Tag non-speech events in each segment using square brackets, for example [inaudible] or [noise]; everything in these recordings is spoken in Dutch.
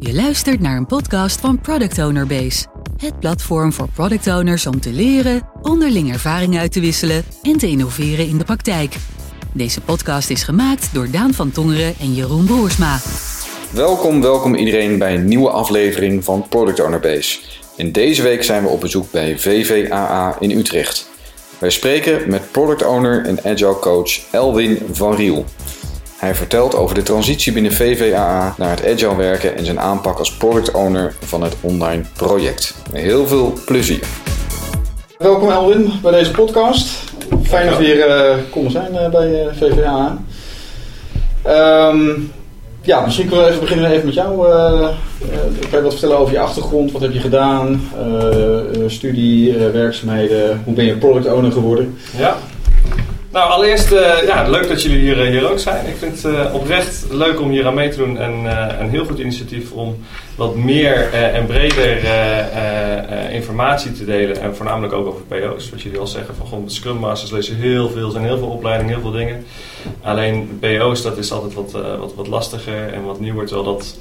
Je luistert naar een podcast van Product Owner Base. Het platform voor product owners om te leren, onderling ervaring uit te wisselen en te innoveren in de praktijk. Deze podcast is gemaakt door Daan van Tongeren en Jeroen Broersma. Welkom, welkom iedereen bij een nieuwe aflevering van Product Owner Base. In deze week zijn we op bezoek bij VVAA in Utrecht. Wij spreken met product owner en agile coach Elwin van Riel. Hij vertelt over de transitie binnen VVAA naar het agile werken en zijn aanpak als product owner van het online project. Heel veel plezier. Welkom Elwin bij deze podcast. Fijn dat we hier uh, konden zijn uh, bij uh, VVAA. Um, ja, misschien kunnen we even beginnen even met jou. Uh, kan je wat vertellen over je achtergrond? Wat heb je gedaan? Uh, studie, werkzaamheden. Hoe ben je product owner geworden? Ja. Nou, allereerst uh, ja, leuk dat jullie hier, hier ook zijn. Ik vind het uh, oprecht leuk om hier aan mee te doen en een heel goed initiatief om wat meer en breder informatie te delen. En voornamelijk ook over PO's. Wat jullie al zeggen van gewoon Scrum Masters lezen heel veel, zijn heel veel opleidingen, heel veel dingen. Alleen PO's dat is altijd wat, wat, wat lastiger en wat nieuwer, terwijl dat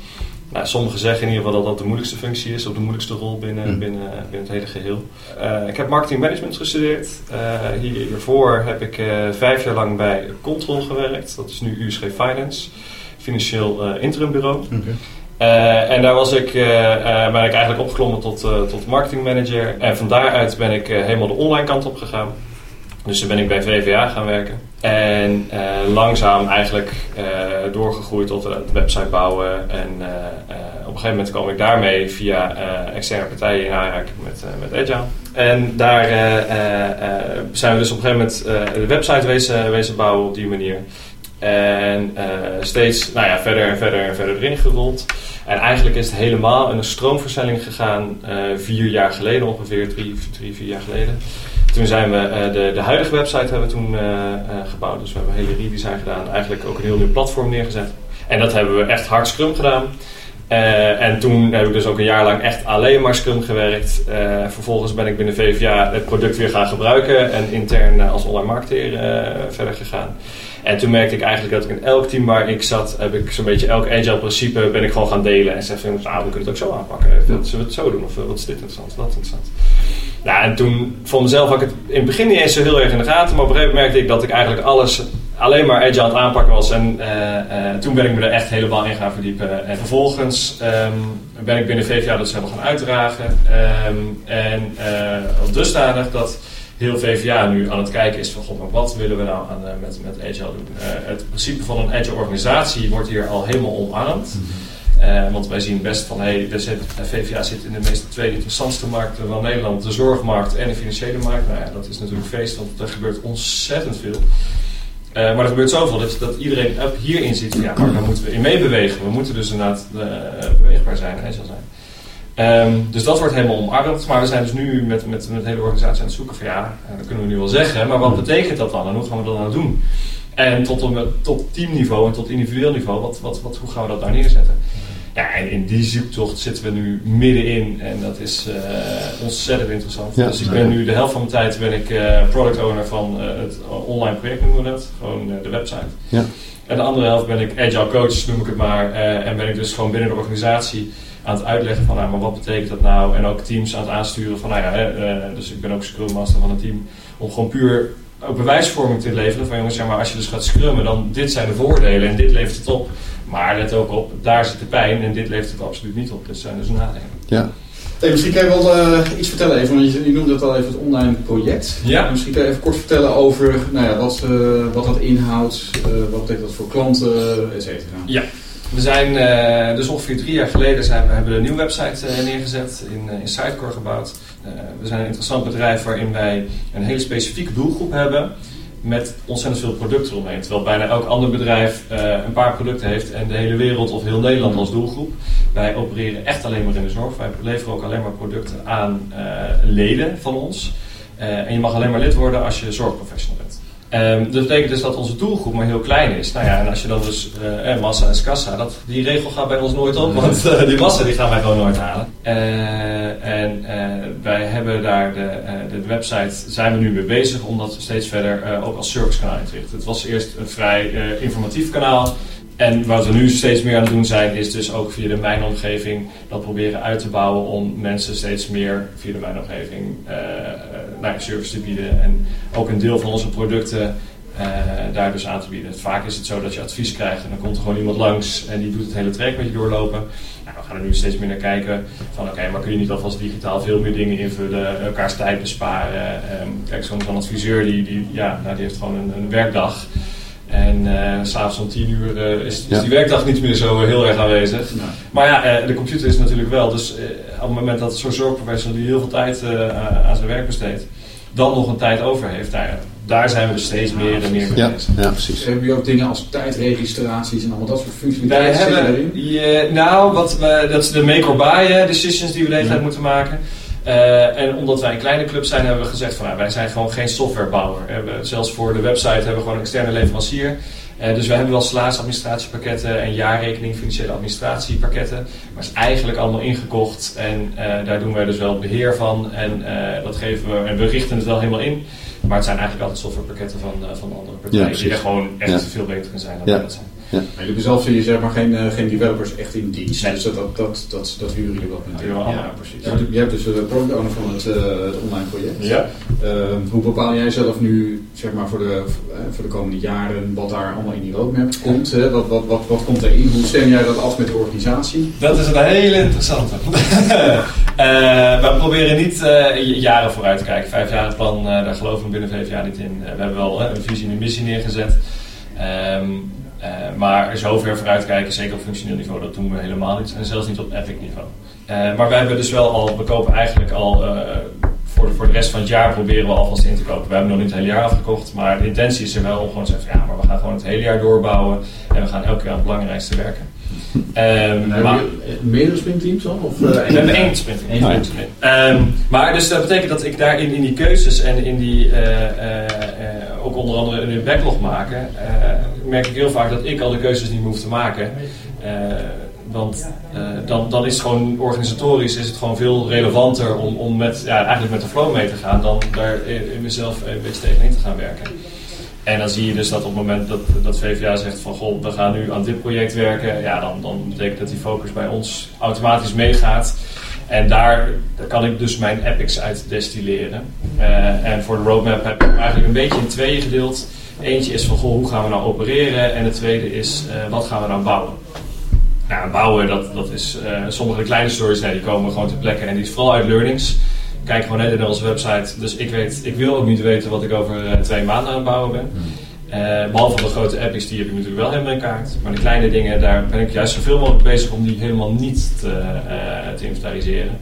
nou, sommigen zeggen in ieder geval dat dat de moeilijkste functie is, of de moeilijkste rol binnen, mm. binnen, binnen het hele geheel. Uh, ik heb marketing management gestudeerd. Uh, hiervoor heb ik uh, vijf jaar lang bij Control gewerkt. Dat is nu USG Finance, financieel interim bureau. Okay. en daar was ik, ben ik eigenlijk opgeklommen tot, tot marketing manager. En van daaruit ben ik helemaal de online kant op gegaan. Dus toen ben ik bij VVA gaan werken. En uh, langzaam eigenlijk uh, doorgegroeid tot de website bouwen. En uh, op een gegeven moment kwam ik daarmee via externe partijen in aanraking met, met. En daar zijn we dus op een gegeven moment de website wezen, wezen bouwen op die manier. En steeds nou ja, verder en verder en verder erin gerold. En eigenlijk is het helemaal in een stroomversnelling gegaan vier jaar geleden ongeveer, drie, drie vier jaar geleden. Toen zijn we uh, de, de huidige website hebben we toen gebouwd. Dus we hebben hele redesign gedaan. Eigenlijk ook een heel nieuw platform neergezet. En dat hebben we echt hard Scrum gedaan. en toen heb ik dus ook een jaar lang echt alleen maar Scrum gewerkt. vervolgens ben ik binnen VVA het product weer gaan gebruiken. En intern als online marketeer verder gegaan. En toen merkte ik eigenlijk dat ik in elk team waar ik zat, heb ik zo'n beetje elk agile principe ben ik gewoon gaan delen. En zei van, nou, we kunnen het ook zo aanpakken. Zullen we het zo doen? Of wat is dit interessant? Wat interessant? Nou, en toen voor mezelf had ik het in het begin niet eens zo heel erg in de gaten. Maar op een gegeven moment merkte ik dat ik eigenlijk alles alleen maar agile aan het aanpakken was. En uh, uh, toen ben ik me er echt helemaal in gaan verdiepen. En vervolgens um, ben ik binnen VVA dat helemaal gaan uitdragen. Um, en uh, dusdanig dat heel VVA nu aan het kijken is van God, maar wat willen we nou aan, met, met agile doen? het principe van een agile organisatie wordt hier al helemaal omarmd. Mm -hmm. Uh, want wij zien best van, hey, zit, VVA zit in de meest twee interessantste markten van Nederland, de zorgmarkt en de financiële markt. Nou ja, dat is natuurlijk feest, want er gebeurt ontzettend veel. Uh, maar er gebeurt zoveel dat, dat iedereen hierin ziet van, ja, maar daar moeten we in meebewegen. We moeten dus inderdaad uh, beweegbaar zijn, zal zijn. Um, dus dat wordt helemaal omarmd. Maar we zijn dus nu met, met, met de hele organisatie aan het zoeken van ja, dat kunnen we nu wel zeggen, maar wat betekent dat dan en hoe gaan we dat nou doen? En tot, tot teamniveau en tot individueel niveau, wat, wat, wat, hoe gaan we dat nou neerzetten? Ja, en in die zoektocht zitten we nu middenin en dat is uh, ontzettend interessant. Ja, dus ik ben nu de helft van mijn tijd ben ik uh, product owner van uh, het online project noemen we dat, gewoon de website. Ja. En de andere helft ben ik agile coach noem ik het maar en ben ik dus gewoon binnen de organisatie aan het uitleggen van nou, maar wat betekent dat nou en ook teams aan het aansturen van nou ja, dus ik ben ook scrum master van een team om gewoon puur ook bewijsvorming te leveren van jongens, ja maar als je dus gaat scrummen dan dit zijn de voordelen en dit levert het op. Maar let ook op, daar zit de pijn en dit levert het absoluut niet op. Dat zijn dus nadelen. Ja. Hey, misschien kan je wel uh, iets vertellen even, want je, je noemde het al even het online project. Ja. Misschien kan je even kort vertellen over nou ja, wat, uh, wat dat inhoudt, uh, wat betekent dat voor klanten, et cetera. Ja. We zijn dus ongeveer drie jaar geleden zijn we hebben een nieuwe website neergezet, in, in Sitecore gebouwd. we zijn een interessant bedrijf waarin wij een hele specifieke doelgroep hebben met ontzettend veel producten eromheen. Terwijl bijna elk ander bedrijf uh, een paar producten heeft en de hele wereld of heel Nederland als doelgroep. Wij opereren echt alleen maar in de zorg. Wij leveren ook alleen maar producten aan uh, leden van ons. Uh, en je mag alleen maar lid worden als je zorgprofessional bent. Um, dat betekent dus dat onze doelgroep maar heel klein is. Nou ja, en als je dan dus uh, eh, massa is kassa, dat, die regel gaat bij ons nooit op, want uh, die massa die gaan wij gewoon nooit halen. Uh, en wij hebben daar de, de website, zijn we nu mee bezig om dat steeds verder ook als servicekanaal in te richten. Het was eerst een vrij informatief kanaal. En wat we nu steeds meer aan het doen zijn, is dus ook via de mijnomgeving dat proberen uit te bouwen om mensen steeds meer via de mijnomgeving uh, service te bieden. En ook een deel van onze producten uh, daar dus aan te bieden. Vaak is het zo dat je advies krijgt en dan komt er gewoon iemand langs en die doet het hele traject met je doorlopen. Nou, we gaan er nu steeds meer naar kijken van oké, maar kun je niet alvast digitaal veel meer dingen invullen, elkaars tijd besparen. Um, kijk, zo'n adviseur die, die, ja, nou, die heeft gewoon een, een werkdag. En uh, s'avonds om tien uur uh, is, is die werkdag niet meer zo heel erg aanwezig. Ja. Maar ja, uh, de computer is natuurlijk wel. Dus op het moment dat zo'n zorgprofessional die heel veel tijd aan zijn werk besteedt, dan nog een tijd over heeft, daar, daar zijn we dus steeds meer en meer mee ja, bezig. Ja, precies. Hebben jullie ook dingen als tijdregistraties en allemaal dat soort functionaliteiten? Wij hebben, je, nou, wat we, dat is de make or buy decisions die we de hele tijd moeten maken. Uh, en omdat wij een kleine club zijn, hebben we gezegd van nou, wij zijn gewoon geen softwarebouwer. We, zelfs voor de website hebben we gewoon een externe leverancier. Uh, dus we hebben wel salarisadministratiepakketten en jaarrekening financiële administratiepakketten. Maar het is eigenlijk allemaal ingekocht en uh, daar doen wij dus wel beheer van. En dat geven we, en we richten het wel helemaal in. Maar het zijn eigenlijk altijd softwarepakketten van, van andere partijen ja, die er gewoon echt ja. veel beter in zijn dan wij dat zijn. Ja. Maar jullie zelf zie je zeg maar geen, uh, geen developers echt in dienst. Nee. Dus dat, dat, dat, dat, dat huren jullie wel met. Ja, ja, precies. Ja, je hebt dus de product owner van het, uh, het online project. Ja. Uh, hoe bepaal jij zelf nu zeg maar voor de, voor de komende jaren wat daar allemaal in die roadmap komt? Hè? Wat, wat, wat, wat komt erin? Hoe stem jij dat af met de organisatie? Dat is een hele interessante. [laughs] we proberen niet jaren vooruit te kijken. Vijf jaar plan, daar geloven we binnen vijf jaar niet in. we hebben wel een visie en een missie neergezet. Um, uh, maar zover vooruitkijken, zeker op functioneel niveau, dat doen we helemaal niet. En zelfs niet op epic niveau. Uh, maar wij hebben dus wel al, we kopen eigenlijk al uh, voor, de, voor de rest van het jaar proberen we alvast in te kopen. We hebben nog niet het hele jaar afgekocht, maar de intentie is er wel om gewoon te zeggen: ja, maar we gaan gewoon het hele jaar doorbouwen en we gaan elke keer aan het belangrijkste werken. Um, maar, maar, meerdere sprintteams dan? Of, uh, we hebben één sprintteam. Um, maar dus dat betekent dat ik daarin in die keuzes en in die, uh, uh, ook onder andere in een backlog maken, merk ik heel vaak dat ik al de keuzes niet hoef te maken. want dan, dan is het gewoon organisatorisch is het gewoon veel relevanter om, om met, ja, eigenlijk met de flow mee te gaan dan daar in mezelf een beetje tegenin te gaan werken. En dan zie je dus dat op het moment dat, dat VVA zegt van goh, we gaan nu aan dit project werken, ja, dan, dan betekent dat die focus bij ons automatisch meegaat. En daar, daar kan ik dus mijn epics uit destilleren. Uh, en voor de roadmap heb ik eigenlijk een beetje in tweeën gedeeld. Eentje is van goh, hoe gaan we nou opereren? En de tweede is uh, wat gaan we nou bouwen? Nou, bouwen, dat, dat is uh, sommige kleine stories, die komen gewoon ter plekke en die is vooral uit learnings kijk gewoon net in onze website. Dus ik, weet, ik wil ook niet weten wat ik over uh, twee maanden aan het bouwen ben. Uh, behalve de grote apps, die heb ik natuurlijk wel helemaal in kaart. Maar de kleine dingen, daar ben ik juist zoveel mogelijk bezig om die helemaal niet te, uh, te inventariseren.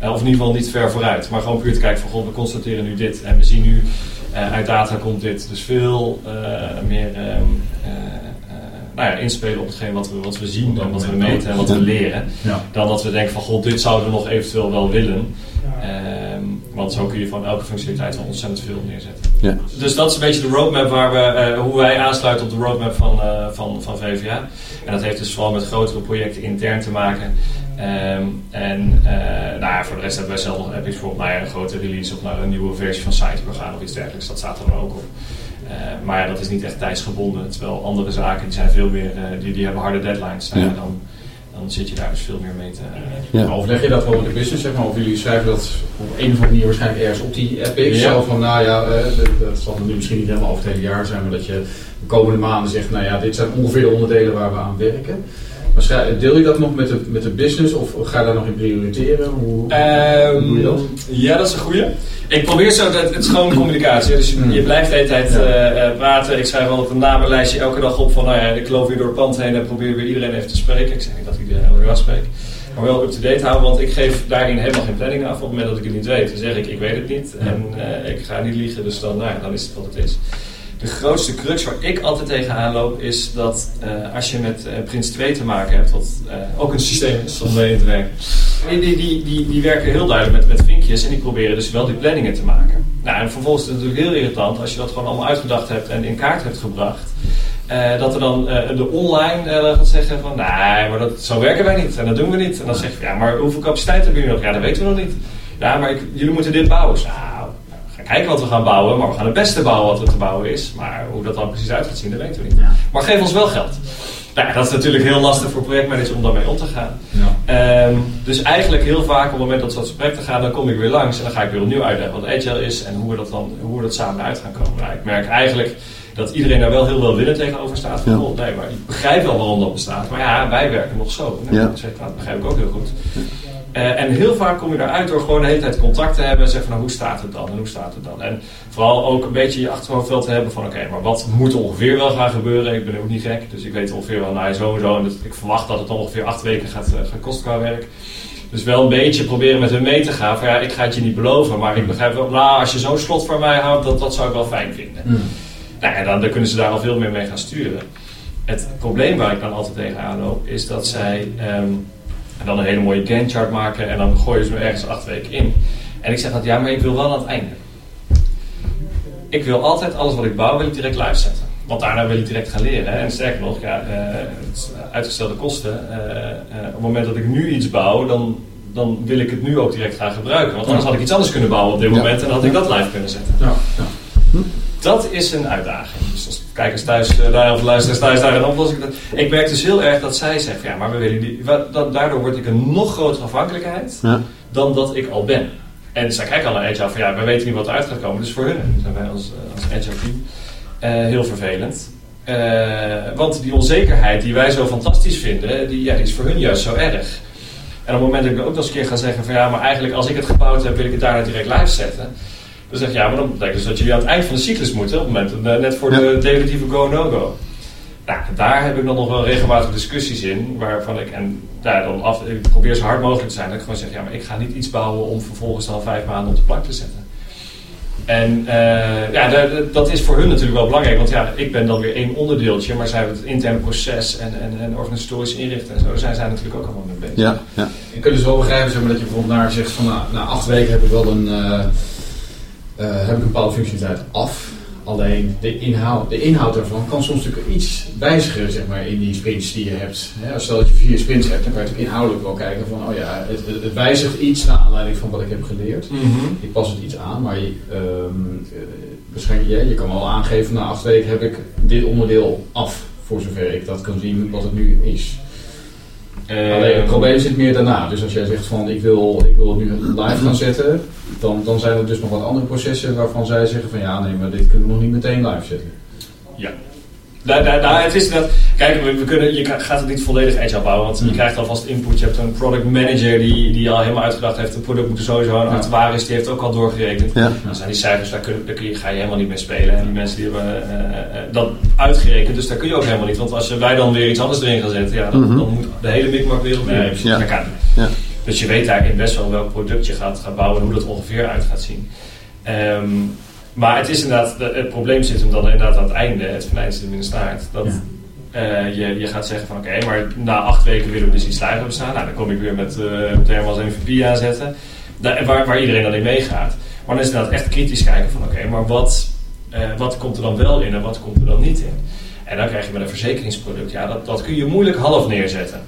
of in ieder geval niet ver vooruit. Maar gewoon puur te kijken van, god, we constateren nu dit. En we zien nu, uit data komt dit. Dus veel meer um, nou ja, inspelen op hetgeen wat we, wat we zien en wat we meten en wat we leren. Ja. Dan dat we denken van, god, dit zouden we nog eventueel wel willen. Um, want zo kun je van elke functionaliteit wel ontzettend veel neerzetten. Ja. Dus dat is een beetje de roadmap waar we, uh, hoe wij aansluiten op de roadmap van, uh, van, van VVA. En dat heeft dus vooral met grotere projecten intern te maken. Um, en uh, nou ja, voor de rest hebben wij zelf nog epics bijvoorbeeld naar een grote release of naar een nieuwe versie van Siteprogram of iets dergelijks. Dat staat er dan ook op. Uh, maar ja, dat is niet echt tijdsgebonden. Terwijl andere zaken die zijn veel meer, die, die hebben harde deadlines. Zijn ja. dan dan zit je daar dus veel meer mee te... Ja. Overleg je dat wel met de business, zeg maar? Of jullie schrijven dat op een of andere manier waarschijnlijk ergens op die epic? Ja. Zo van, nou ja, uh, dat, dat, zal nu misschien niet helemaal over het hele jaar zijn, maar dat je de komende maanden zegt, nou ja, dit zijn ongeveer de onderdelen waar we aan werken. Maar deel je dat nog met de, met de business of ga je daar nog in prioriteren? Hoe, um, hoe doe je dat? Ja, dat is een goede. Ik probeer zo, dat, het is gewoon communicatie. Dus je, mm. je blijft de hele tijd ja. uh, praten. Ik schrijf altijd een namenlijstje elke dag op van, nou ja, ik loop weer door het pand heen en probeer weer iedereen even te spreken. Ik zeg niet dat ik iedereen elke dag spreek. Maar wel up-to-date houden, want ik geef daarin helemaal geen planning af. Op het moment dat ik het niet weet, dan zeg ik, ik weet het niet. En uh, ik ga niet liegen, dus dan, nou ja, dan is het wat het is. De grootste crux waar ik altijd tegenaan loop is dat uh, als je met uh, Prins 2 te maken hebt, wat uh, ook een systeem is om mee te werken, die, die, die, die, werken heel duidelijk met, met vinkjes en die proberen dus wel die planningen te maken. Nou, en vervolgens is het natuurlijk heel irritant als je dat gewoon allemaal uitgedacht hebt en in kaart hebt gebracht. dat er dan de online gaat zeggen van, nee, maar dat, zo werken wij niet en dat doen we niet. En dan zeg je, ja, maar hoeveel capaciteit hebben jullie nog? Ja, dat weten we nog niet. Ja, maar ik, jullie moeten dit bouwen. Kijken wat we gaan bouwen, maar we gaan het beste bouwen wat er te bouwen is. Maar hoe dat dan precies uit gaat zien, dat weten we niet. Maar geef ons wel geld. Nou, ja, dat is natuurlijk heel lastig voor projectmanagers om daarmee om te gaan. Ja. Ehm, dus eigenlijk heel vaak op het moment dat we dat projecten gaan, dan kom ik weer langs en dan ga ik weer opnieuw uitleggen wat agile is en hoe we dat dan hoe we dat samen uit gaan komen. Nou, ik merk eigenlijk dat iedereen daar wel heel wel willen tegenover staat. Van, Ja. oh, nee, maar ik begrijp wel waarom dat bestaat. Maar ja, wij werken nog zo. Nou, Ja. nou, dat begrijp ik ook heel goed. Eh, en heel vaak kom je daaruit door gewoon de hele tijd contact te hebben en zeggen van nou, hoe staat het dan en hoe staat het dan. En vooral ook een beetje je achterhoofd wel te hebben van oké, maar wat moet ongeveer wel gaan gebeuren? Ik ben ook niet gek, dus ik weet ongeveer wel, nou zo en zo. En dat, ik verwacht dat het ongeveer acht weken gaat, eh, gaat kosten qua werk. Dus wel een beetje proberen met hun mee te gaan. Van ja, ik ga het je niet beloven, maar ik begrijp wel, nou, als je zo'n slot voor mij houdt, dat, dat zou ik wel fijn vinden. Mm. Nou ja, dan, dan kunnen ze daar al veel meer mee gaan sturen. Het probleem waar ik dan altijd tegenaan loop, is dat zij ehm, dan een hele mooie Gantt-chart maken en dan gooien ze me ergens acht weken in. En ik zeg dat ja, maar ik wil wel aan het einde. Ik wil altijd alles wat ik bouw, wil ik direct live zetten. Want daarna wil ik direct gaan leren. hè. En sterker nog, ja, eh, uitgestelde kosten. eh, eh, op het moment dat ik nu iets bouw, dan, dan wil ik het nu ook direct gaan gebruiken. Want anders had ik iets anders kunnen bouwen op dit moment en dan had ik dat live kunnen zetten. Ja, ja. Dat is een uitdaging. Dus kijkers thuis, eh, daar, of luisteraars thuis daar, dan oplos ik merk dus heel erg dat zij zeggen, ja, maar we willen die, dat, daardoor word ik een nog grotere afhankelijkheid Ja. dan dat ik al ben. En zij kijken al naar Agile van, ja, wij weten niet wat eruit gaat komen. Dus voor hun zijn wij als, eh, als Agile team eh, heel vervelend. Eh, want die onzekerheid die wij zo fantastisch vinden, die, ja, die is voor hun juist zo erg. En op het moment dat ik ook nog eens een keer ga zeggen van ja, maar eigenlijk als ik het gebouwd heb, wil ik het daarna direct live zetten. Dan zeg je ja, maar dan betekent dus dat jullie aan het eind van de cyclus moeten, op het moment, eh, net voor de definitieve go-no-go. Nou, daar heb ik dan nog wel regelmatig discussies in, waarvan ik, en daar dan af, ik probeer zo hard mogelijk te zijn, dat ik gewoon zeg, ja, maar ik ga niet iets bouwen om vervolgens dan vijf maanden op de plank te zetten. En eh, ja, dat, dat is voor hun natuurlijk wel belangrijk, want ja, ik ben dan weer één onderdeeltje, maar zij hebben het interne proces en, en, en organisatorisch inrichten en zo, daar zijn zij natuurlijk ook allemaal mee bezig. Ja, ja. En kunnen ze wel begrijpen zeg maar, dat je bijvoorbeeld naar zegt van nou, na acht weken heb ik wel een, eh, eh, heb ik een bepaalde functionaliteit af. Alleen de inhoud, de inhoud daarvan kan soms natuurlijk iets wijzigen zeg maar, in die sprints die je hebt. Stel dat je vier sprints hebt, dan kan je natuurlijk inhoudelijk wel kijken van oh ja, het, wijzigt iets naar aanleiding van wat ik heb geleerd. Mhm. Ik pas het iets aan, maar je, ehm, eh, waarschijnlijk, ja, je kan wel aangeven na acht weken heb ik dit onderdeel af. Voor zover ik dat kan zien wat het nu is. Eh, Alleen het probleem zit meer daarna. Dus als jij zegt van ik wil, ik wil het nu live gaan zetten, dan, dan zijn er dus nog wat andere processen waarvan zij zeggen van ja nee, maar dit kunnen we nog niet meteen live zetten. Daar, daar, daar, het is dat, kijk, we, we kunnen, je gaat het niet volledig agile bouwen, want je Hmm. krijgt alvast input. Je hebt een product manager die, die al helemaal uitgedacht heeft, het product moet er sowieso een Ja. actuaris, die heeft ook al doorgerekend. Ja. Dan zijn die cijfers, daar, kun, daar kun je, ga je helemaal niet mee spelen. En die mensen die hebben eh, eh, dat uitgerekend, dus daar kun je ook helemaal niet. Want als wij dan weer iets anders erin gaan zetten, ja, dan, Mhm. dan moet de hele mikmak weer opnieuw. Nee, precies. Ja. Ja. Dus je weet daarin best wel welk product je gaat, gaat bouwen en hoe dat ongeveer uit gaat zien. Ehm, maar het is inderdaad, de- het probleem zit hem dan inderdaad aan het einde, het venijn zit hem in de staart. Dat Ja. eh, je, je gaat zeggen van oké, maar na acht weken willen we dus iets live hebben staan. Nou, dan kom ik weer met uh, termen als MVP aanzetten, Daar- waar, waar iedereen dan in meegaat. Maar dan is het inderdaad echt kritisch kijken van oké, maar wat, eh, wat komt er dan wel in en wat komt er dan niet in? En dan krijg je met een verzekeringsproduct, ja, dat, dat kun je moeilijk half neerzetten.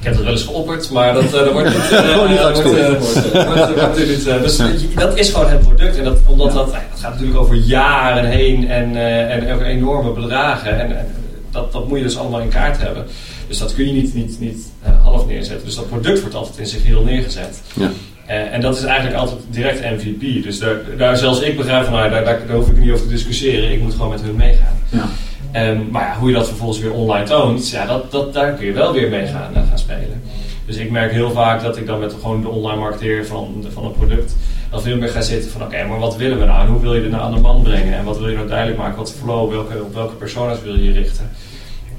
Ik heb het wel eens geopperd, maar dat, eh, dat wordt niet... [laughs] Wordt niet wordt, uitgevoerd. wordt- wordt natuurlijk niet, dus je- dat is gewoon het product. En dat, omdat dat, nou ja, dat gaat natuurlijk over jaren heen en, eh, en over enorme bedragen. En, en dat, dat moet je dus allemaal in kaart hebben. Dus dat kun je niet, niet, niet eh, half neerzetten. Dus dat product wordt altijd in zijn geheel neergezet. Ja. En dat is eigenlijk altijd direct MVP. Dus daar, daar zelfs ik begrijp van, nou, daar, daar, daar hoef ik niet over te discussiëren. Ik moet gewoon met hun meegaan. Ja. Ehm, maar hoe je dat vervolgens weer online toont, ja, dat, dat, daar kun je wel weer mee gaan, eh, gaan spelen. Dus ik merk heel vaak dat ik dan met gewoon de online marketeer van, van een product dan veel meer ga zitten van oké, maar wat willen we nou hoe wil je dit nou aan de man brengen en wat wil je nou duidelijk maken, wat flow, welke, op welke personas wil je je richten.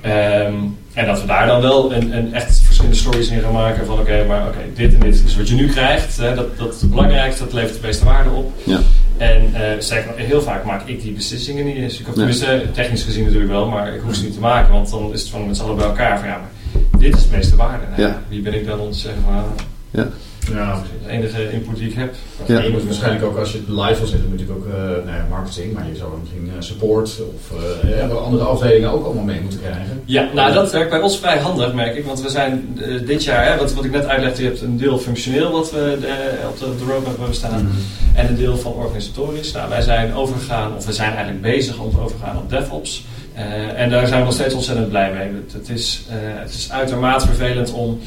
Ehm, en dat we daar dan wel een, een echt verschillende stories in gaan maken van oké, maar oké, dit en dit is wat je nu krijgt, hè, dat, dat is het belangrijkste, dat levert de meeste waarde op. Ja. En sterker nog, heel vaak maak ik die beslissingen niet eens. Ik heb tenminste, technisch gezien natuurlijk wel, maar ik hoef ze niet te maken, want dan is het van met z'n allen bij elkaar van ja, maar dit is het meeste waarde. Nou, Ja. Wie ben ik dan om te zeggen van, ah, Ja. De enige input die ik heb. Ja. je moet waarschijnlijk ook als je het live wil zetten, moet je ook eh, nou ja, marketing, maar je zou misschien eh, support of eh, ja, andere afdelingen ook allemaal mee moeten krijgen. Ja, nou dat werkt bij ons vrij handig, merk ik. Want we zijn dit jaar, hè, wat, wat ik net uitlegde, je hebt een deel functioneel wat we op de, de roadmap hebben staan. En een deel van organisatorisch. Nou, wij zijn overgegaan, of we zijn eigenlijk bezig om te overgaan op DevOps. en daar zijn we nog steeds ontzettend blij mee. Het, is, het is uitermate vervelend om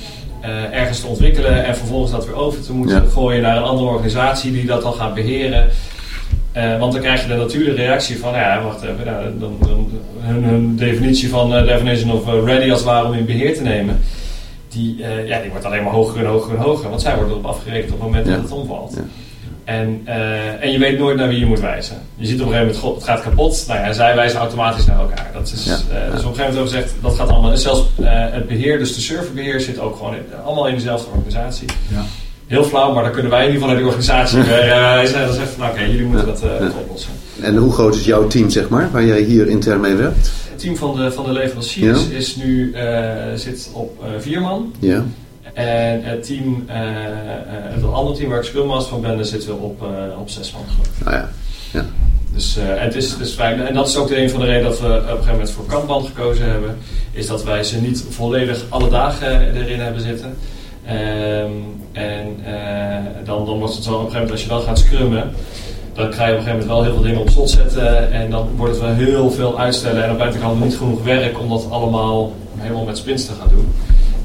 ergens te ontwikkelen en vervolgens dat weer over te moeten gooien naar een andere organisatie die dat dan gaat beheren. want dan krijg je de natuurlijke reactie van, ja, wacht even, nou, dan, dan, hun, definitie van definition of ready als het ware om in beheer te nemen die, uh, ja, die wordt alleen maar hoger en hoger en hoger. Want zij worden erop afgerekend op het moment dat het omvalt. Ja. En, uh, en je weet nooit naar wie je moet wijzen. Je ziet op een gegeven moment, god, het gaat kapot. Nou ja, zij wijzen automatisch naar elkaar. Dat is, uh, Dus op een gegeven moment hebben gezegd, dat gaat allemaal. En zelfs het beheer, dus de serverbeheer, zit ook gewoon in, allemaal in dezelfde organisatie. Ja. Heel flauw, maar dan kunnen wij in ieder geval naar die organisatie wijzen. dan zeggen van, oké, jullie moeten dat oplossen. En hoe groot is jouw team, zeg maar, waar jij hier intern mee werkt? Het team van de, van de leveranciers is nu, uh, zit op uh, vier man. Ja. En het team, uh, het andere team waar ik Scrum Master van ben, zitten we op, op zes man Oh ja. ja. Dus het is, het is fijn. En dat is ook de een van de redenen dat we op een gegeven moment voor Kanban gekozen hebben. Is dat wij ze niet volledig alle dagen erin hebben zitten. Um, en dan, dan wordt het zo op een gegeven moment als je dan gaat scrummen dan krijg je op een gegeven moment wel heel veel dingen op slot zetten. En dan wordt het wel heel veel uitstellen. En dan blijft er niet genoeg werk om dat allemaal helemaal met sprints te gaan doen.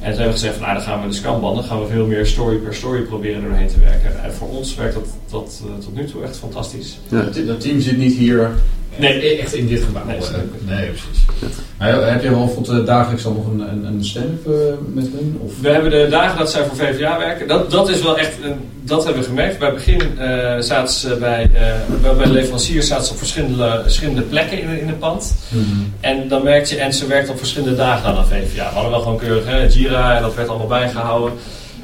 En toen hebben we gezegd, van, nou, dan gaan we de Scambanden, dan gaan we veel meer story per story proberen doorheen te werken. En voor ons werkt dat, dat uh, tot nu toe echt fantastisch. Ja. Dat team zit niet hier Nee, echt in dit gebouw. Nee, nee precies. Maar heb je bijvoorbeeld dagelijks dan nog een, een, een stand-up uh, met hen? Of? We hebben de dagen dat zij voor VVA werken. Dat, dat is wel echt, dat hebben we gemerkt. Bij het begin uh, zaten ze bij, uh, bij de leveranciers zaten ze op verschillende, verschillende plekken in, in het pand. Mm -hmm. En dan merkte je, en ze werkten op verschillende dagen aan VVA. We hadden wel gewoon keurig hè, Jira en dat werd allemaal bijgehouden.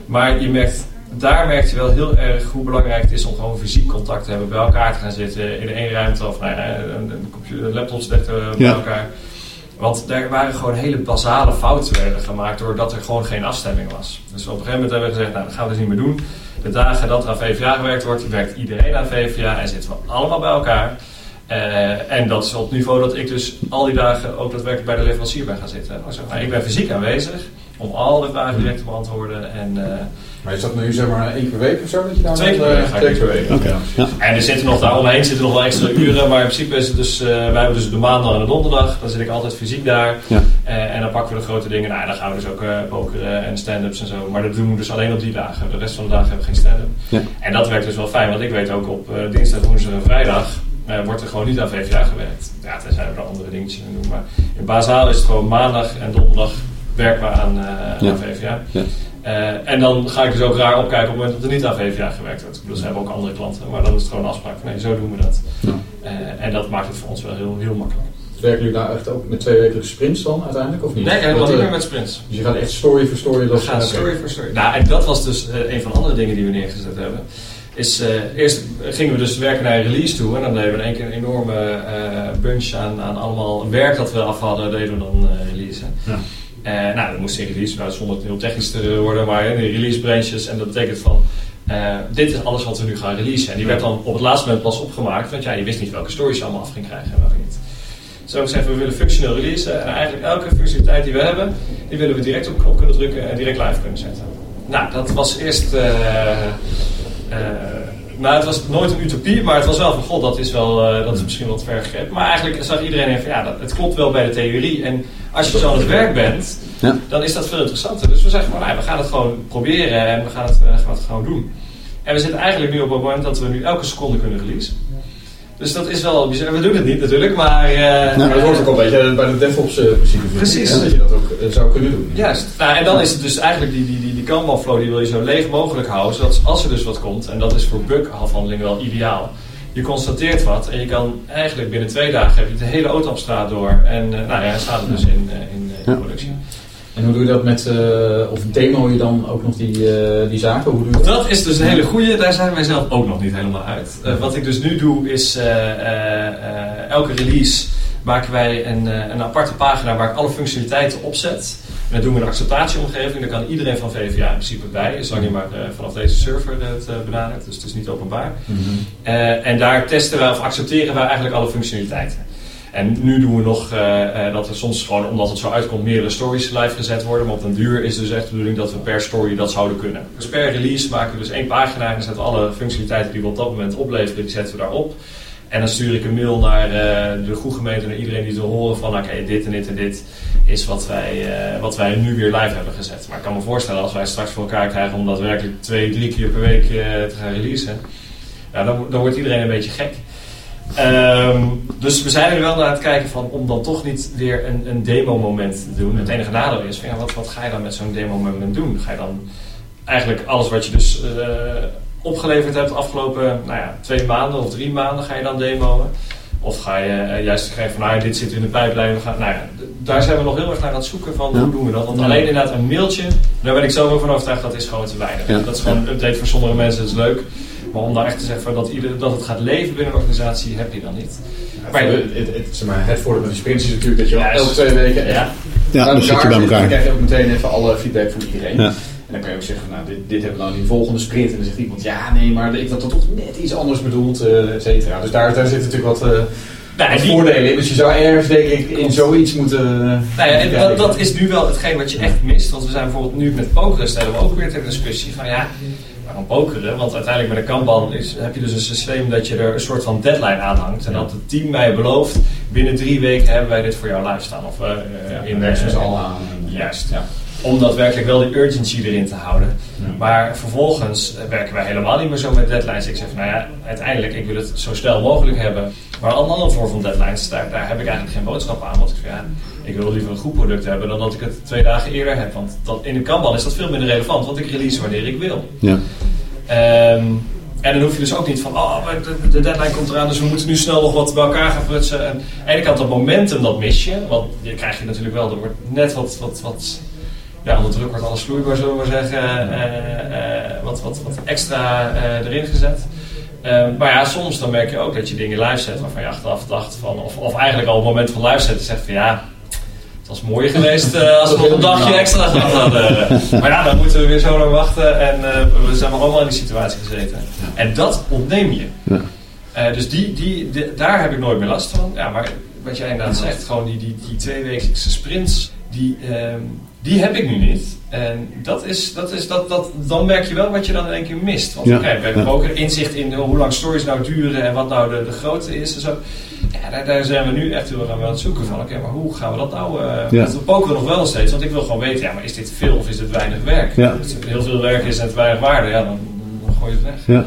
Maar je merkt daar merk je wel heel erg hoe belangrijk het is om gewoon fysiek contact te hebben, bij elkaar te gaan zitten in één ruimte of nou ja, een, een computer, laptops bij elkaar. Want daar waren gewoon hele basale fouten werden gemaakt doordat er gewoon geen afstemming was. Dus op een gegeven moment hebben we gezegd, nou dat gaan we dus niet meer doen. De dagen dat er aan VVA gewerkt wordt, werkt iedereen aan VVA en zitten we allemaal bij elkaar. Uh, en dat is op het niveau dat ik dus al die dagen ook daadwerkelijk bij de leverancier ben gaan zitten. Nou, ik ben fysiek aanwezig om al die vragen direct te beantwoorden. En, uh, maar is dat nu zeg maar één per week of zo? Dat je daar twee keer per week. Twee per week. Okay. Ja. En er zitten nog daaromheen zitten nog wel extra uren, maar in principe is het dus, uh, wij hebben dus de maandag en de donderdag, dan zit ik altijd fysiek daar. Ja. Uh, en dan pakken we de grote dingen. Nou, dan gaan we dus ook uh, pokeren en stand-ups en zo. Maar dat doen we dus alleen op die dagen. De rest van de dagen hebben we geen stand-up. Ja. En dat werkt dus wel fijn, want ik weet ook op dinsdag, woensdag en vrijdag wordt er gewoon niet aan VVA gewerkt. Ja, tenzij we er andere dingetjes in doen. Maar in bazaal is het gewoon maandag en donderdag werken we aan, ja. aan VVA. Uh, en dan ga ik dus ook raar opkijken op het moment dat er niet aan VVA gewerkt wordt. Dus we hebben ook andere klanten, maar dan is het gewoon een afspraak van nee, zo doen we dat. Ja. Uh, en dat maakt het voor ons wel heel, heel makkelijk. Werken jullie daar echt ook met twee wekelijkse sprints dan uiteindelijk of niet? Nee, helemaal niet meer met sprints. Dus je gaat echt story voor story We gaan story voor story. Nou, en dat was dus uh, een van de andere dingen die we neergezet hebben. Is, eerst gingen we dus werken naar een release toe en dan deden we in één keer een enorme bunch aan, aan allemaal werk dat we af hadden, deden we dan releasen. Ja. Uh, nou, dat moest in release, nou, zonder het heel technisch te worden, maar in release branches. En dat betekent van, uh, dit is alles wat we nu gaan releasen. En die werd dan op het laatste moment pas opgemaakt, want ja, je wist niet welke stories je allemaal af ging krijgen en welke niet. Zo zeggen we willen functioneel releasen. En eigenlijk elke functionaliteit die we hebben, die willen we direct op knop kunnen drukken en direct live kunnen zetten. Nou, dat was eerst... nou, het was nooit een utopie, maar het was wel van, god, dat is, wel, uh, dat is misschien wat ver gegrepen. Maar eigenlijk zag iedereen even, ja, dat, het klopt wel bij de theorie. En als je zo aan het werk bent, ja. dan is dat veel interessanter. Dus we zeggen van, nou, we gaan het gewoon proberen en we gaan het, uh, gaan het gewoon doen. En we zitten eigenlijk nu op het moment dat we nu elke seconde kunnen releasen. Dus dat is wel bizar. We doen het niet natuurlijk, maar... Uh, maar dat hoort ook al een beetje bij de DevOps-principe. Precies. Ja, dat je dat ook zou kunnen doen. Juist. Nou, en dan is het dus eigenlijk die, die, die, die Kanban flow, die wil je zo leeg mogelijk houden. Zodat als er dus wat komt, en dat is voor bug-afhandeling wel ideaal. Je constateert wat en je kan eigenlijk binnen twee dagen heb je de hele auto op straat door. En nou ja, staat er dus in, in, in productie. En hoe doe je dat met, uh, of demo je dan ook nog die, uh, die zaken? Hoe doe je dat? dat is dus een hele goede, daar zijn wij zelf ook nog niet helemaal uit. Uh, wat ik dus nu doe is, elke release maken wij een, een aparte pagina waar ik alle functionaliteiten opzet. En dat doen we een acceptatieomgeving, daar kan iedereen van VVA in principe bij, zolang je maar vanaf deze server het benadert, dus het is niet openbaar. Mm -hmm. en daar testen wij of accepteren wij eigenlijk alle functionaliteiten. En nu doen we nog uh, dat er soms gewoon, omdat het zo uitkomt, meerdere stories live gezet worden. Maar op een duur is dus echt de bedoeling dat we per story dat zouden kunnen. Dus per release maken we dus één pagina en zetten we alle functionaliteiten die we op dat moment opleveren, die zetten we daarop. En dan stuur ik een mail naar uh, de groegemeente, naar iedereen die wil horen van oké, dit en dit en dit is wat wij, wat wij nu weer live hebben gezet. Maar ik kan me voorstellen als wij straks voor elkaar krijgen om daadwerkelijk twee, drie keer per week te gaan releasen, dan, dan wordt iedereen een beetje gek. Um, dus we zijn er wel naar het kijken van om dan toch niet weer een, een demo-moment te doen. Het enige nadeel is van ja, wat, wat ga je dan met zo'n demo-moment doen? Ga je dan eigenlijk alles wat je dus uh, opgeleverd hebt de afgelopen nou ja, twee maanden of drie maanden ga je dan demoen? Of ga je uh, juist krijgen van nou, dit zit in de pijplijn. We gaan, nou ja, daar zijn we nog heel erg naar aan het zoeken van hoe doen we dat. Want alleen inderdaad een mailtje, daar ben ik zelf ook van overtuigd dat is gewoon te weinig. Ja. Dat is gewoon een update voor sommige mensen, dat is leuk. Maar om daar echt te zeggen dat, ieder, dat het gaat leven binnen een organisatie, heb je dan niet. Ja, maar het, het, het, zeg maar, het voordeel met die sprints is natuurlijk dat je Ja, elke twee weken Ja. Ja, dan zit je bij zit. Dan elkaar. krijg je ook meteen even alle feedback van iedereen. Ja. En dan kan je ook zeggen, van, nou, dit, dit hebben we nou in de volgende sprint. En dan zegt iemand, ja, nee, maar ik had dat toch net iets anders bedoeld, eh et cetera. Dus daar, daar zitten natuurlijk wat, eh, Nou, en wat die- voordelen in. Dus je zou ergens, denk ik, in zoiets moeten... eh, Nou ja, en dat, dat is nu wel hetgeen wat je echt mist. Want we zijn bijvoorbeeld nu met pokeren stellen we ook weer ter discussie van ja, pokeren? Want uiteindelijk met een kanban is, heb je dus een systeem dat je er een soort van deadline aan hangt. En dat het team mij belooft, binnen drie weken hebben wij dit voor jou live staan. Of eh, eh, Ja, in eh, al aan. Juist. Ja. Om daadwerkelijk wel die urgency erin te houden. Ja. Maar vervolgens werken wij helemaal niet meer zo met deadlines. Ik zeg van, nou ja, uiteindelijk, ik wil het zo snel mogelijk hebben. Maar een andere vorm van deadlines, daar, daar heb ik eigenlijk geen boodschap aan. Want ik zeg, ja, ik wil liever een goed product hebben dan dat ik het twee dagen eerder heb. Want dat, in een Kanban is dat veel minder relevant, want ik release wanneer ik wil. Ja. Ehm, en dan hoef je dus ook niet van, oh, de, de deadline komt eraan, dus we moeten nu snel nog wat bij elkaar gaan prutsen. En ene kant dat momentum, dat mis je. Want je krijg je natuurlijk wel, er wordt net wat, wat, wat ja, onder druk wordt alles vloeibaar, zullen we maar zeggen, eh, eh, wat, wat, wat extra eh, erin gezet. Ehm, maar ja, soms dan merk je ook dat je dingen live zet waarvan je achteraf dacht van, of, of eigenlijk al op het moment van live zetten zegt van ja, het was mooier geweest eh, als we nog een dagje extra gehad hadden. [laughs] maar ja, dan moeten we weer zo lang wachten en eh, we zijn maar allemaal in die situatie gezeten. En dat ontneem je. Ja. Eh, dus die, die, de- daar heb ik nooit meer last van. Ja, maar wat jij inderdaad zegt, gewoon die, die, die tweewekelijkse sprints, die, ehm, die heb ik nu niet. En dat is, dat is, dat, dat, dan merk je wel wat je dan in één keer mist. Want Ja, oké, we hebben ook een inzicht in hoe lang stories nou duren en wat nou de, de grootte is en zo. Ja, daar, daar zijn we nu echt heel erg aan het zoeken van. Oké, maar hoe gaan we dat nou? eh Ja. We pokeren nog wel steeds, want ik wil gewoon weten, ja, maar is dit veel of is dit weinig werk? Ja. Als het heel veel werk is en het weinig waarde, ja, dan, dan gooi je het weg. Ja.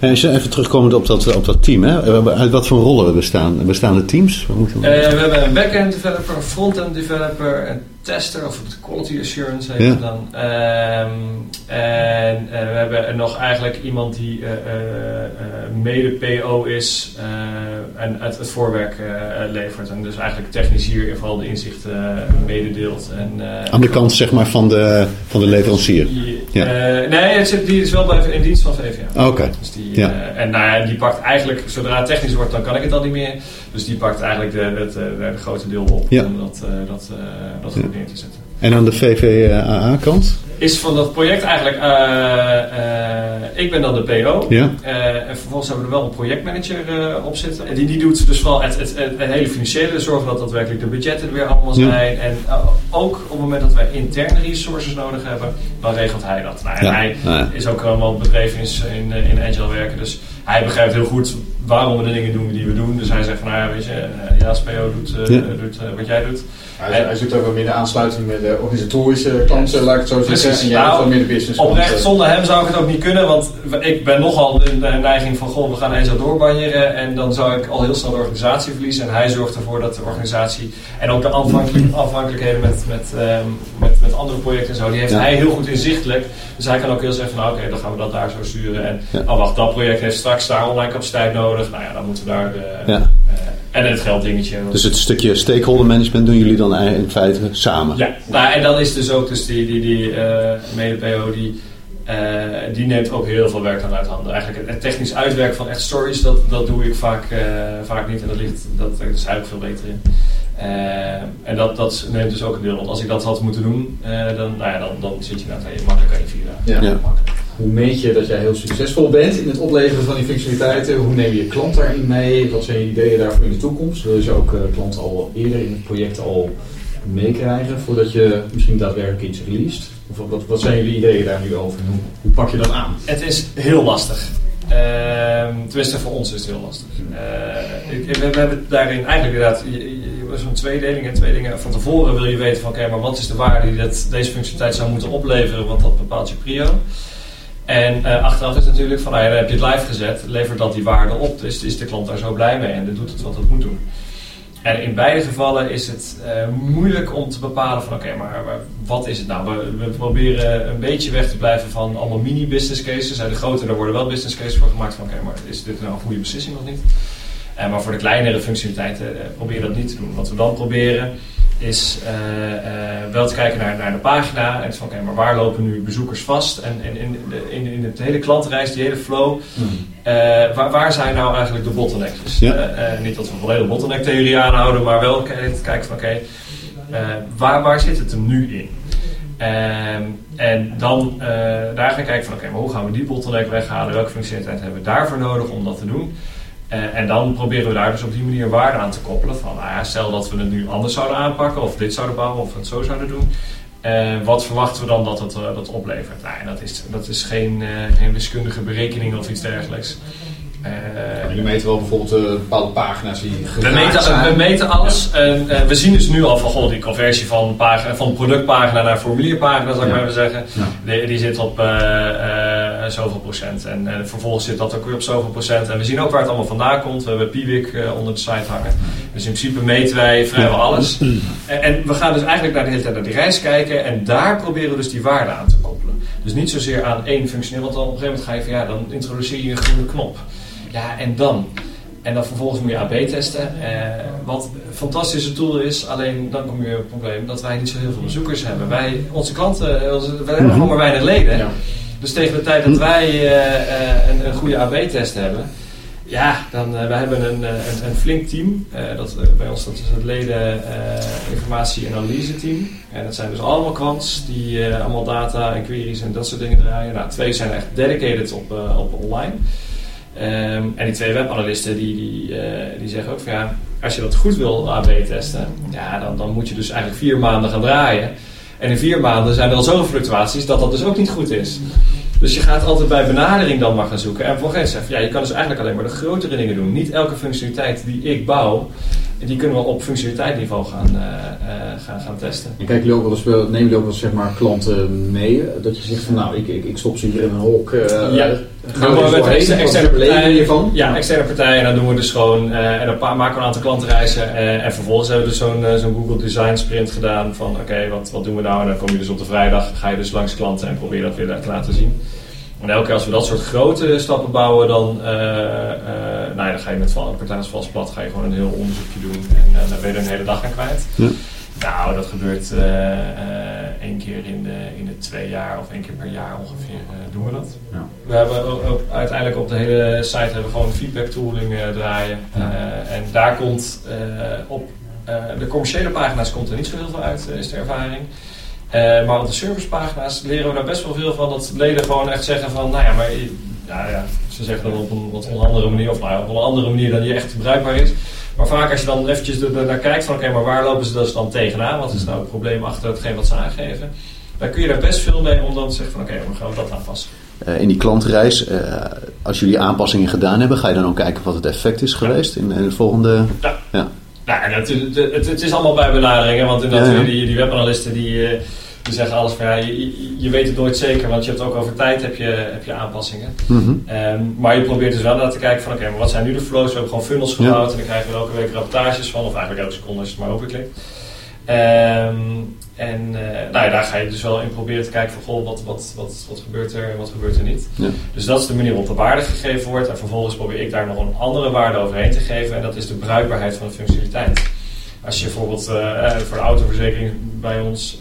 Je even terugkomend op dat, op dat team, hè? uit wat voor rollen bestaan, bestaan de teams? We- Eh, we hebben een back-end developer, een front-end developer, een tester, of het quality assurance heet Ja. het dan. Ehm, en eh, we hebben nog eigenlijk iemand die eh, eh, eh, mede PO is eh, en het, het voorwerk eh, levert. En dus eigenlijk technisch hier vooral de inzichten mededeelt. En, eh, Aan de kant zeg maar, van, de, van de leverancier. Ja. Eh, nee, het zit, die is wel bij, in dienst van VVA. Oké. Dus die, Ja. eh, en nou ja, die pakt eigenlijk, zodra het technisch wordt, dan kan ik het al niet meer. Dus die pakt eigenlijk de, het, eh, de, de grote deel op Ja. om dat, dat, dat goed neer te zetten. En aan de VVAA-kant? Is van dat project eigenlijk, eh, eh, ik ben dan de PO. Ja. Eh, en vervolgens hebben we er wel een projectmanager op zitten. En die, die doet dus wel het, het, het, het hele financiële, zorgen dat daadwerkelijk de budgetten er weer allemaal Ja. zijn. En ook op het moment dat wij interne resources nodig hebben, dan regelt hij dat. Nou, en hij is ook allemaal bedreven in, in, in agile werken. Dus hij begrijpt heel goed waarom we de dingen doen die we doen. Dus hij zegt van, nou ja, weet je, eh, ja, als PO doet, eh, Ja. doet eh, wat jij doet. Hij, hij zoekt ook wel meer de aansluiting met de organisatorische kansen, laat ik het zo zeggen. Precies. En jij Nou, meer de business Oprecht, zonder hem zou ik het ook niet kunnen, want ik ben nogal in de neiging van, goh, we gaan eens doorbanjeren en dan zou ik al heel snel de organisatie verliezen. En hij zorgt ervoor dat de organisatie en ook de [clears throat] afhankelijk, afhankelijkheden met, met, ehm, met, met andere projecten en zo, die heeft Ja. hij heel goed inzichtelijk. Dus hij kan ook heel zeggen van, nou, oké, dan gaan we dat daar zo sturen. En, Ja. oh wacht, dat project heeft straks daar online capaciteit nodig. Nou ja, dan moeten we daar de, Ja. eh, en het gelddingetje. Dus het stukje stakeholder management doen jullie dan eigenlijk in feite samen? Ja, nou, en dan is dus ook dus die, die, die eh, mede-PO, die, die neemt ook heel veel werk aan uit handen. Eigenlijk het, technisch uitwerken van echt stories, dat, dat doe ik vaak, vaak niet. En dat ligt, dat, daar is hij ook veel beter in. Eh, en dat, dat neemt dus ook een deel. Want als ik dat had moeten doen, eh, dan, nou ja, dan, dan zit je nou makkelijk aan je vier dagen. Ja. Makkelijk. Hoe meet je dat jij heel succesvol bent in het opleveren van die functionaliteiten? Hoe neem je je klant daarin mee? Wat zijn je ideeën daarvoor in de toekomst? Wil je ze ook eh, klanten al eerder in het project al meekrijgen voordat je misschien daadwerkelijk iets released? Of wat, wat zijn jullie ideeën daar nu over? En hoe, hoe pak je dat aan? Het is heel lastig. Ehm, tenminste, voor ons is het heel lastig. Uh, ik, we, we, hebben daarin eigenlijk inderdaad zo'n tweedeling. En twee dingen. Van tevoren wil je weten van oké, maar wat is de waarde die dat, deze functionaliteit zou moeten opleveren, want dat bepaalt je prio. En uh, achteraf is natuurlijk van, nou ja, dan heb je het live gezet, levert dat die waarde op. Dus is de klant daar zo blij mee en doet het wat het moet doen. En in beide gevallen is het uh, moeilijk om te bepalen van oké, maar, maar, wat is het nou? We, we, proberen een beetje weg te blijven van allemaal mini-business cases. De grote, daar worden wel business cases voor gemaakt van oké, maar is dit nou een goede beslissing of niet? Uh, maar voor de kleinere functionaliteiten uh, probeer dat niet te doen. Wat we dan proberen is wel te kijken naar, naar de pagina en van oké, maar waar lopen nu bezoekers vast? En, en in, in, in het hele klantreis, die hele flow, mm. waar, waar, zijn nou eigenlijk de bottlenecks? Ja. niet dat we volledig bottleneck-theorie aanhouden, maar wel kijken van oké, waar, waar zit het hem nu in? Um, en dan uh, daar gaan kijken van oké, maar hoe gaan we die bottleneck weghalen? Welke functionaliteit hebben we daarvoor nodig om dat te doen? Uh, en dan proberen we daar dus op die manier waarde aan te koppelen. Van nou ja, stel dat we het nu anders zouden aanpakken, of dit zouden bouwen, of het zo zouden doen. Uh, wat verwachten we dan dat het dat oplevert? Nou, en dat is, dat is geen, geen wiskundige berekening of iets dergelijks. Uh, jullie meten wel bijvoorbeeld bepaalde pagina's die we meten. We meten alles. En, we zien dus nu al van goh, die conversie van, pagina, van productpagina naar formulierpagina, zou ik maar even zeggen. Die, die, zit op zoveel procent. En vervolgens zit dat ook weer op zoveel procent. En we zien ook waar het allemaal vandaan komt. We hebben Piwik onder de site hangen. Dus in principe meten wij vrijwel alles. En, en, we gaan dus eigenlijk naar de hele tijd naar die reis kijken. En daar proberen we dus die waarde aan te koppelen. Dus niet zozeer aan één functioneel. Want dan op een gegeven moment ga je van ja, dan introduceer je een groene knop. Ja, en dan? En dan vervolgens moet je AB testen. Eh, wat een fantastische tool is, alleen dan kom je op het probleem dat wij niet zo heel veel bezoekers hebben. Wij, onze klanten, wij hebben gewoon maar weinig leden. Ja. Dus tegen de tijd dat wij uh, een, een, goede AB-test hebben, ja, dan uh, wij hebben een, een, een flink team. dat, bij ons dat is het leden informatie- en analyse team. En dat zijn dus allemaal kwants die allemaal data en queries en dat soort dingen draaien. Nou, twee zijn echt dedicated op, op online. Um, en die twee webanalisten die, die, die zeggen ook van ja, als je dat goed wil AB testen, ja, dan, dan moet je dus eigenlijk vier maanden gaan draaien. En in vier maanden zijn er al zoveel fluctuaties dat dat dus ook niet goed is. Dus je gaat altijd bij benadering dan maar gaan zoeken. En voor geen ja, je kan dus eigenlijk alleen maar de grotere dingen doen. Niet elke functionaliteit die ik bouw, die kunnen we op functionaliteitsniveau gaan, uh, uh, gaan, gaan testen. En kijk, jullie ook wel eens, nemen jullie ook wel zeg maar, klanten mee? Dat je zegt van nou, ik, ik, ik stop ze hier in een hok. Uh, ja, gaan we met externe, externe partijen hiervan? Ja, externe partijen. En dan doen we dus gewoon, en dan maken we een aantal klantenreizen. en vervolgens hebben we dus zo'n zo'n Google Design Sprint gedaan. Van oké, wat, wat doen we nou? En dan kom je dus op de vrijdag, ga je dus langs klanten en probeer dat weer te laten zien. En elke keer als we dat soort grote stappen bouwen, dan, uh, uh, nou ja, dan ga je met partijs vals plat ga je gewoon een heel onderzoekje doen en uh, dan ben je er een hele dag aan kwijt. Ja. Nou, dat gebeurt één keer in de, in de twee jaar of één keer per jaar ongeveer doen we dat. Ja. We hebben ook, ook, uiteindelijk op de hele site hebben we gewoon feedback tooling draaien. Ja. en daar komt op de commerciële pagina's komt er niet zo heel veel uit, is de ervaring. Uh, maar op de servicepagina's leren we daar best wel veel van. Dat leden gewoon echt zeggen van, nou ja, maar ja, ja, ze zeggen dat op een wat andere manier, of nou, op een andere manier dan die echt bruikbaar is. Maar vaak als je dan eventjes naar kijkt van, oké, maar waar lopen ze dus dan tegenaan? Wat is nou het probleem achter hetgeen wat ze aangeven? Dan kun je daar best veel mee om dan te zeggen van, oké, okay, dan gaan we dat aanpassen. Uh, in die klantreis, uh, als jullie aanpassingen gedaan hebben, ga je dan ook kijken wat het effect is geweest in, in het volgende... Ja. ja. Nou, het, het, het, is allemaal bij benaderingen, want inderdaad, ja, ja. die, die webanalisten die, die zeggen alles van ja, je, je, weet het nooit zeker, want je hebt ook over tijd heb je, heb je aanpassingen. Mm -hmm. um, maar je probeert dus wel naar te kijken van oké, okay, maar wat zijn nu de flows? We hebben gewoon funnels gebouwd en dan krijgen we elke week rapportages van, of eigenlijk elke seconde als je het maar openklikt. Um, en uh, nou ja, daar ga je dus wel in proberen te kijken van goh, wat, wat, wat, wat gebeurt er en wat gebeurt er niet. Ja. Dus dat is de manier waarop de waarde gegeven wordt. En vervolgens probeer ik daar nog een andere waarde overheen te geven. En dat is de bruikbaarheid van de functionaliteit. Als je bijvoorbeeld uh, voor de autoverzekering bij ons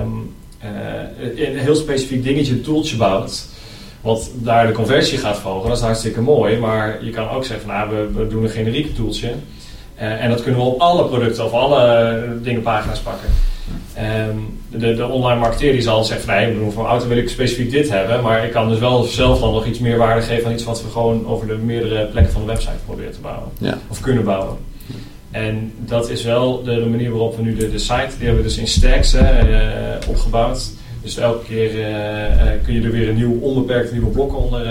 um, uh, een heel specifiek dingetje, een toeltje bouwt, wat daar de conversie gaat volgen, dat is hartstikke mooi. Maar je kan ook zeggen, nou, we, we doen een generieke toeltje. En dat kunnen we op alle producten of alle dingenpagina's pakken. Um, de, de, online marketeer die zal zeggen, nee, bedoel, voor auto wil ik specifiek dit hebben. Maar ik kan dus wel zelf dan nog iets meer waarde geven aan iets wat we gewoon over de meerdere plekken van de website proberen te bouwen. Ja. Of kunnen bouwen. En dat is wel de, de, manier waarop we nu de, de site, die hebben we dus in stacks hè, uh, opgebouwd. Dus elke keer uh, kun je er weer een nieuw onbeperkt nieuwe blok onder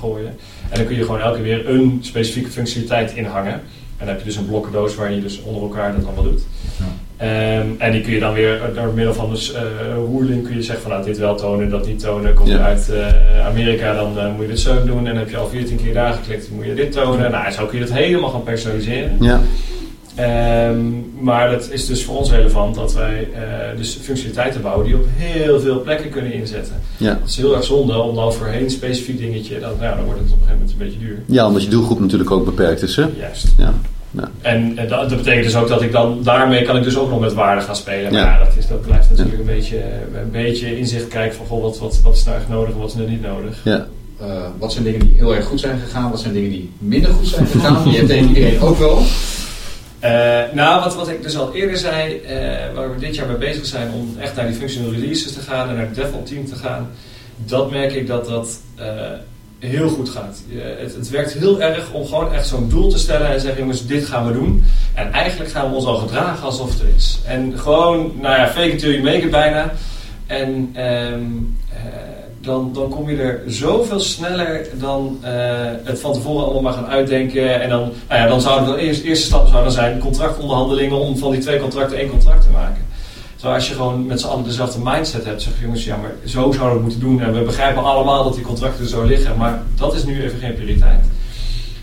gooien. En dan kun je gewoon elke keer weer een specifieke functionaliteit inhangen. En dan heb je dus een blokkendoos waar je dus onder elkaar dat allemaal doet. Ehm, en die kun je dan weer door middel van dus, uh, roerling kun je zeggen van nou, dit wel tonen, dat niet tonen. Kom je Ja. uit eh, Amerika, dan eh, moet je dit zo doen. En heb je al 14 keer daar geklikt, dan moet je dit tonen. Nou, zo kun je dat helemaal gaan personaliseren. Ja, Ehm, maar dat is dus voor ons relevant dat wij eh, dus functionaliteiten bouwen die op heel veel plekken kunnen inzetten. ja. Het is heel erg zonde om dan voor één specifiek dingetje, dan, nou, dan wordt het op een gegeven moment een beetje duur. ja, omdat je doelgroep natuurlijk ook beperkt is. Hè? Juist. Ja. En eh, dat, dat betekent dus ook dat ik dan daarmee kan ik dus ook nog met waarde gaan spelen. Maar Ja. ja, dat, is, dat blijft natuurlijk een, beetje, eh, een beetje inzicht krijgen van goh, wat, wat, wat is nou echt nodig en wat is nou niet nodig. Ja. Eh, wat zijn dingen die heel erg goed zijn gegaan? Wat zijn dingen die minder goed zijn gegaan? Je hebt iedereen ook wel. Eh, nou, wat, wat ik dus al eerder zei, eh, waar we dit jaar mee bezig zijn om echt naar die functional releases te gaan en naar het DevOps team te gaan, dat merk ik dat dat eh, heel goed gaat. Het, het werkt heel erg om gewoon echt zo'n doel te stellen en zeggen, jongens, dit gaan we doen. En eigenlijk gaan we ons al gedragen alsof het er is. En gewoon, nou ja, fake it till you make it bijna. En ehm, eh, dan, dan kom je er zoveel sneller dan eh, het van tevoren allemaal maar gaan uitdenken. En dan, nou ja, dan zouden de eerste, eerste stap zou dan zijn contractonderhandelingen om van die twee contracten één contract te maken. Zo als je gewoon met z'n allen dezelfde mindset hebt, zeg je jongens, ja maar zo zouden we het moeten doen. En we begrijpen allemaal dat die contracten zo liggen, maar dat is nu even geen prioriteit.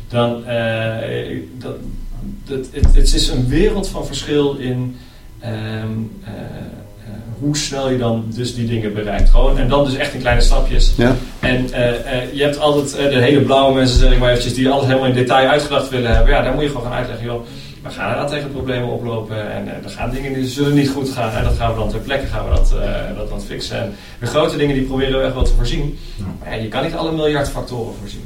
Dan, eh, dat, dat, het, het is een wereld van verschil in ehm, eh, eh, hoe snel je dan dus die dingen bereikt. Gewoon, en dan dus echt in kleine stapjes. Ja. En je hebt altijd de hele blauwe mensen, zeg ik maar eventjes, die alles helemaal in detail uitgedacht willen hebben. Ja, daar moet je gewoon gaan uitleggen, joh. We gaan inderdaad tegen problemen oplopen en eh, er gaan dingen die zullen niet goed gaan. En dat gaan we dan ter plekke gaan we dat, eh, dat fixen. En de grote dingen die proberen we echt wel te voorzien. Maar ja, je kan niet alle miljard factoren voorzien.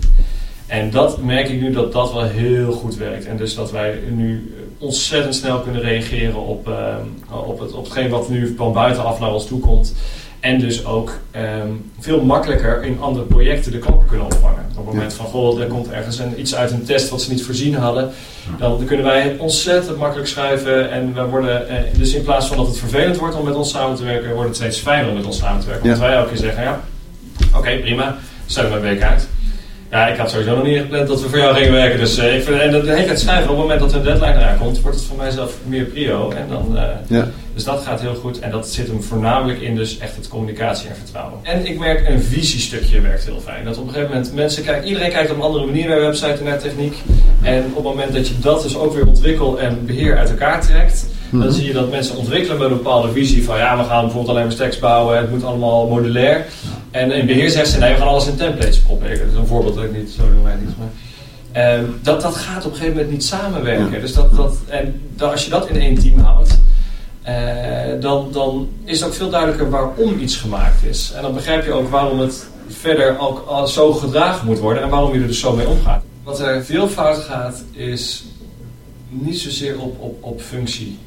En dat merk ik nu dat dat wel heel goed werkt. En dus dat wij nu ontzettend snel kunnen reageren op, op, het, op hetgeen wat nu van buitenaf naar ons toe komt. En dus ook ehm, veel makkelijker in andere projecten de klappen kunnen opvangen. Op het moment van, goh, er komt ergens een, iets uit een test wat ze niet voorzien hadden. Dan kunnen wij het ontzettend makkelijk schuiven. En we worden, eh, dus in plaats van dat het vervelend wordt om met ons samen te werken, wordt het steeds fijner om met ons samen te werken. Ja. Want wij elke keer zeggen, ja, oké, prima, maar een week uit. Ja, ik had sowieso nog niet gepland dat we voor jou gingen werken. Dus eh, ik vind, en dat de hele tijd schuiven. Op het moment dat er een deadline eraan komt, wordt het voor mijzelf meer prio. En dan, eh, Ja. dus dat gaat heel goed. En dat zit hem voornamelijk in dus echt het communicatie en vertrouwen. En ik merk een visiestukje werkt heel fijn. Dat op een gegeven moment mensen kijken, iedereen kijkt op een andere manier naar website en naar techniek. En op het moment dat je dat dus ook weer ontwikkel en beheer uit elkaar trekt, dan Mhm. zie je dat mensen ontwikkelen met een bepaalde visie van ja, we gaan bijvoorbeeld alleen maar stacks bouwen, het moet allemaal modulair. En in beheer zeggen ze nee, we gaan alles in templates proppen. Dat is een voorbeeld dat ik niet, zo wij niet. Maar, ehm, dat, dat gaat op een gegeven moment niet samenwerken. Ja. Dus dat, dat, en dat, als je dat in één team houdt, eh, dan, dan is het ook veel duidelijker waarom iets gemaakt is. En dan begrijp je ook waarom het verder ook al zo gedragen moet worden en waarom je er dus zo mee omgaat. Wat er veel fout gaat, is niet zozeer op, op, op functie,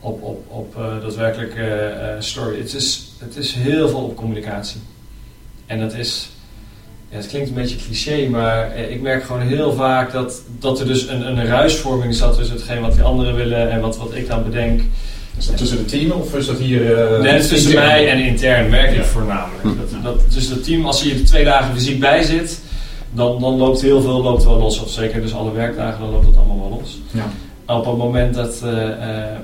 op, op, op daadwerkelijk eh, story. Het is, het is heel veel op communicatie. En dat is, ja, het klinkt een beetje cliché, maar eh, ik merk gewoon heel vaak dat, dat er dus een, een ruisvorming zat tussen hetgeen wat die anderen willen en wat, wat ik dan bedenk. Is dat tussen de team of is dat hier... eh, Nee, het tussen intern? mij en intern merk ik Ja. voornamelijk. Dat, dat, dus het team, als je er twee dagen fysiek bij zit, dan, dan loopt heel veel loopt wel los. Of zeker dus alle werkdagen, dan loopt dat allemaal wel los. Ja. Op het moment dat eh,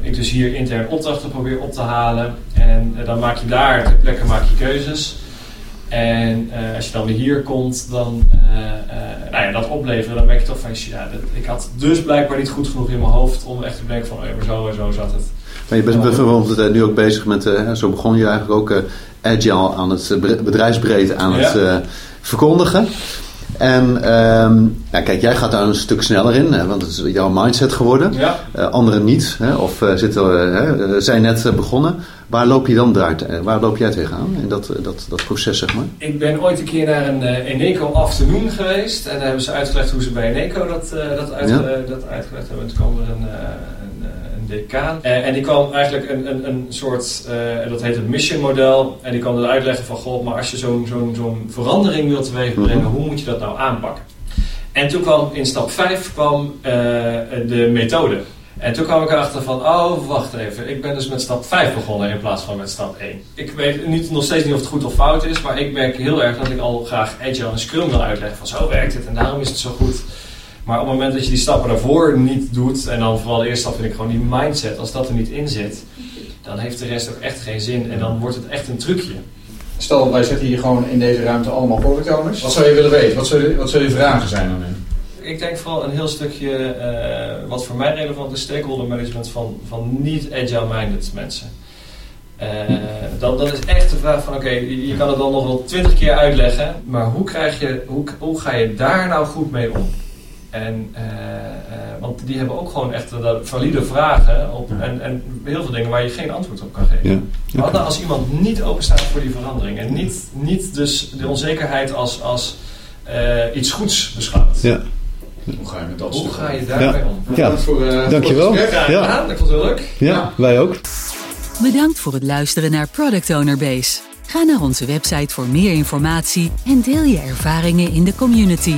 ik dus hier intern opdrachten probeer op te halen, en dan maak je daar ter plekke maak je keuzes. En eh, als je dan weer hier komt, dan eh, eh, nou ja, dat opleveren, dan merk je toch van, ja, dat, ik had dus blijkbaar niet goed genoeg in mijn hoofd om echt te denken van, oh maar zo en zo zat het. Maar je bent bijvoorbeeld nu ook bezig met, zo begon je eigenlijk ook agile aan het bre- bedrijfsbreed aan het Ja. verkondigen. En ehm, ja, kijk, jij gaat daar een stuk sneller in, hè, want het is jouw mindset geworden. Ja. Eh, anderen niet, hè, of eh, zitten, eh, hè, zijn net begonnen. Waar loop je dan eh, waar loop jij tegenaan in dat, dat, dat proces, zeg maar? Ik ben ooit een keer naar een Eneco afternoon geweest. En daar hebben ze uitgelegd hoe ze bij Eneco dat, dat, uit, Ja. dat uitgelegd hebben. Toen kwam er een, eh, een, eh, een decaan. Eh, en die kwam eigenlijk een, een, een soort, eh, dat heet het mission model. En die kwam er uitleggen van, goh, maar als je zo'n zo'n zo'n verandering wilt teweegbrengen, Mhm. hoe moet je dat nou aanpakken? En toen kwam in stap 5 kwam eh, de methode. En toen kwam ik erachter van, oh wacht even, ik ben dus met stap 5 begonnen in plaats van met stap 1. Ik weet niet, nog steeds niet of het goed of fout is, maar ik merk heel erg dat ik al graag Agile en Scrum wil uitleggen. Van zo werkt het en daarom is het zo goed. Maar op het moment dat je die stappen daarvoor niet doet, en dan vooral de eerste stap vind ik gewoon die mindset, als dat er niet in zit, dan heeft de rest ook echt geen zin en dan wordt het echt een trucje. Stel, wij zitten hier gewoon in deze ruimte allemaal product owners. Wat zou je willen weten? Wat zullen, wat zullen je vragen zijn aan hen? Ik denk vooral een heel stukje, uh, wat voor mij relevant is, stakeholder management van, van niet agile-minded mensen. Uh, dat, dat is echt de vraag van, oké, okay, je kan het dan nog wel twintig keer uitleggen, maar hoe, krijg je, hoe, hoe ga je daar nou goed mee om? En, uh, want die hebben ook gewoon echt valide vragen op, en, en heel veel dingen waar je geen antwoord op kan geven. Ja. Okay. Als iemand niet openstaat voor die verandering en niet, niet dus de onzekerheid als, als iets goeds beschouwt. Ja. Hoe ga je met dat Hoe ga je daarmee ja. om? Ja. Voor, uh, Dankjewel. Ja, ja. ik vond het heel leuk. Ja, ja, wij ook. Bedankt voor het luisteren naar Product Owner Base. Ga naar onze website voor meer informatie en deel je ervaringen in de community.